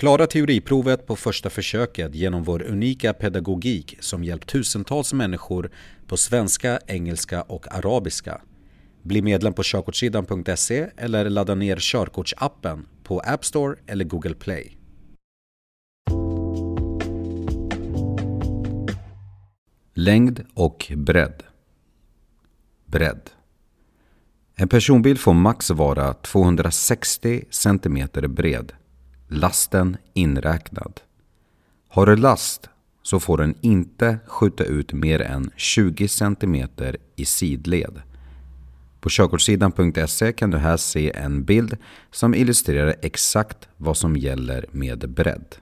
Klara teoriprovet på första försöket genom vår unika pedagogik som hjälpt tusentals människor på svenska, engelska och arabiska. Bli medlem på körkortssidan.se eller ladda ner körkortsappen på App Store eller Google Play. Längd och bredd. Bredd. En personbil får max vara 260 cm bred, lasten inräknad. Har du last så får den inte skjuta ut mer än 20 cm i sidled. På körkortssidan.se kan du här se en bild som illustrerar exakt vad som gäller med bredd.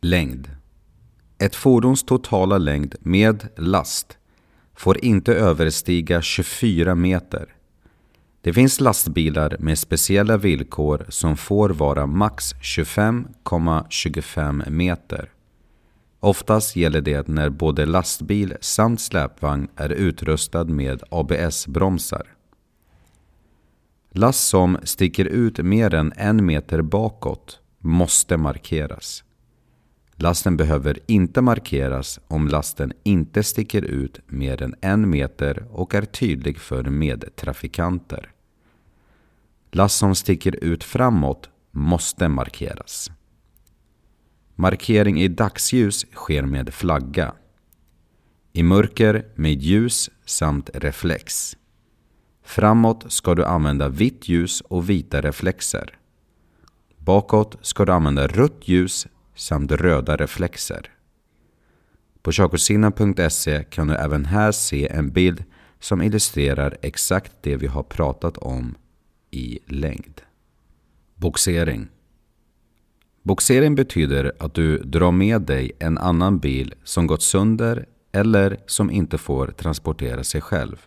Längd. Ett fordons totala längd med last får inte överstiga 24 meter. Det finns lastbilar med speciella villkor som får vara max 25,25 meter. Oftast gäller det när både lastbil samt släpvagn är utrustad med ABS-bromsar. Last som sticker ut mer än en meter bakåt måste markeras. Lasten behöver inte markeras om lasten inte sticker ut mer än en meter och är tydlig för medtrafikanter. Glass som sticker ut framåt måste markeras. Markering i dagsljus sker med flagga. I mörker med ljus samt reflex. Framåt ska du använda vitt ljus och vita reflexer. Bakåt ska du använda rött ljus samt röda reflexer. På körkortssidan.se kan du även här se en bild som illustrerar exakt det vi har pratat om i längd. Boxering Boxering betyder att du drar med dig en annan bil som gått sönder eller som inte får transportera sig själv.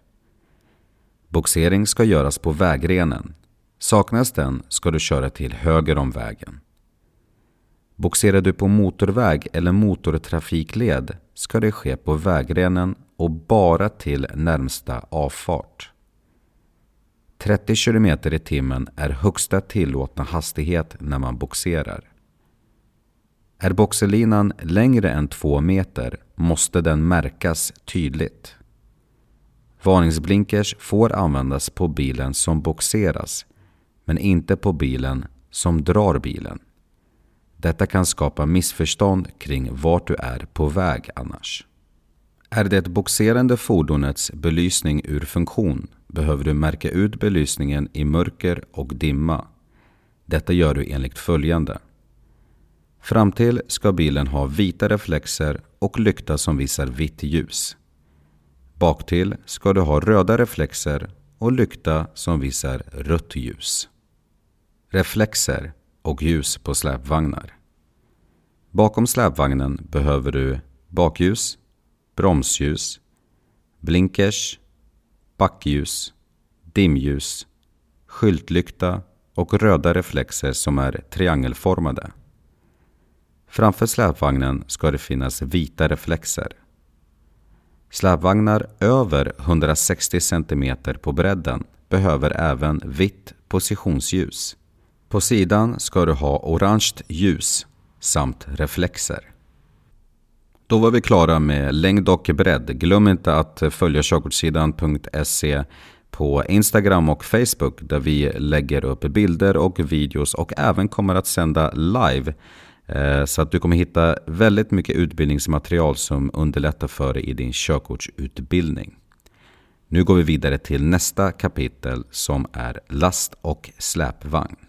Boxering ska göras på vägrenen. Saknas den ska du köra till höger om vägen. Boxerar du på motorväg eller motortrafikled ska det ske på vägrenen och bara till närmsta avfart. 30 km i timmen är högsta tillåtna hastighet när man boxerar. Är boxelinan längre än 2 meter måste den märkas tydligt. Varningsblinkers får användas på bilen som boxeras men inte på bilen som drar bilen. Detta kan skapa missförstånd kring vart du är på väg annars. Är det boxerande fordonets belysning ur funktion behöver du märka ut belysningen i mörker och dimma. Detta gör du enligt följande. Framtill ska bilen ha vita reflexer och lykta som visar vitt ljus. Baktill ska du ha röda reflexer och lykta som visar rött ljus. Reflexer och ljus på släpvagnar. Bakom släpvagnen behöver du bakljus, bromsljus, blinkers, backljus, dimljus, skyltlykta och röda reflexer som är triangelformade. Framför släpvagnen ska det finnas vita reflexer. Släpvagnar över 160 cm på bredden behöver även vitt positionsljus. På sidan ska du ha orange ljus samt reflexer. Då var vi klara med längd och bredd. Glöm inte att följa körkortssidan.se på Instagram och Facebook där vi lägger upp bilder och videos och även kommer att sända live. Eh, så att du kommer hitta väldigt mycket utbildningsmaterial som underlättar för dig i din körkortsutbildning. Nu går vi vidare till nästa kapitel som är last och släpvagn.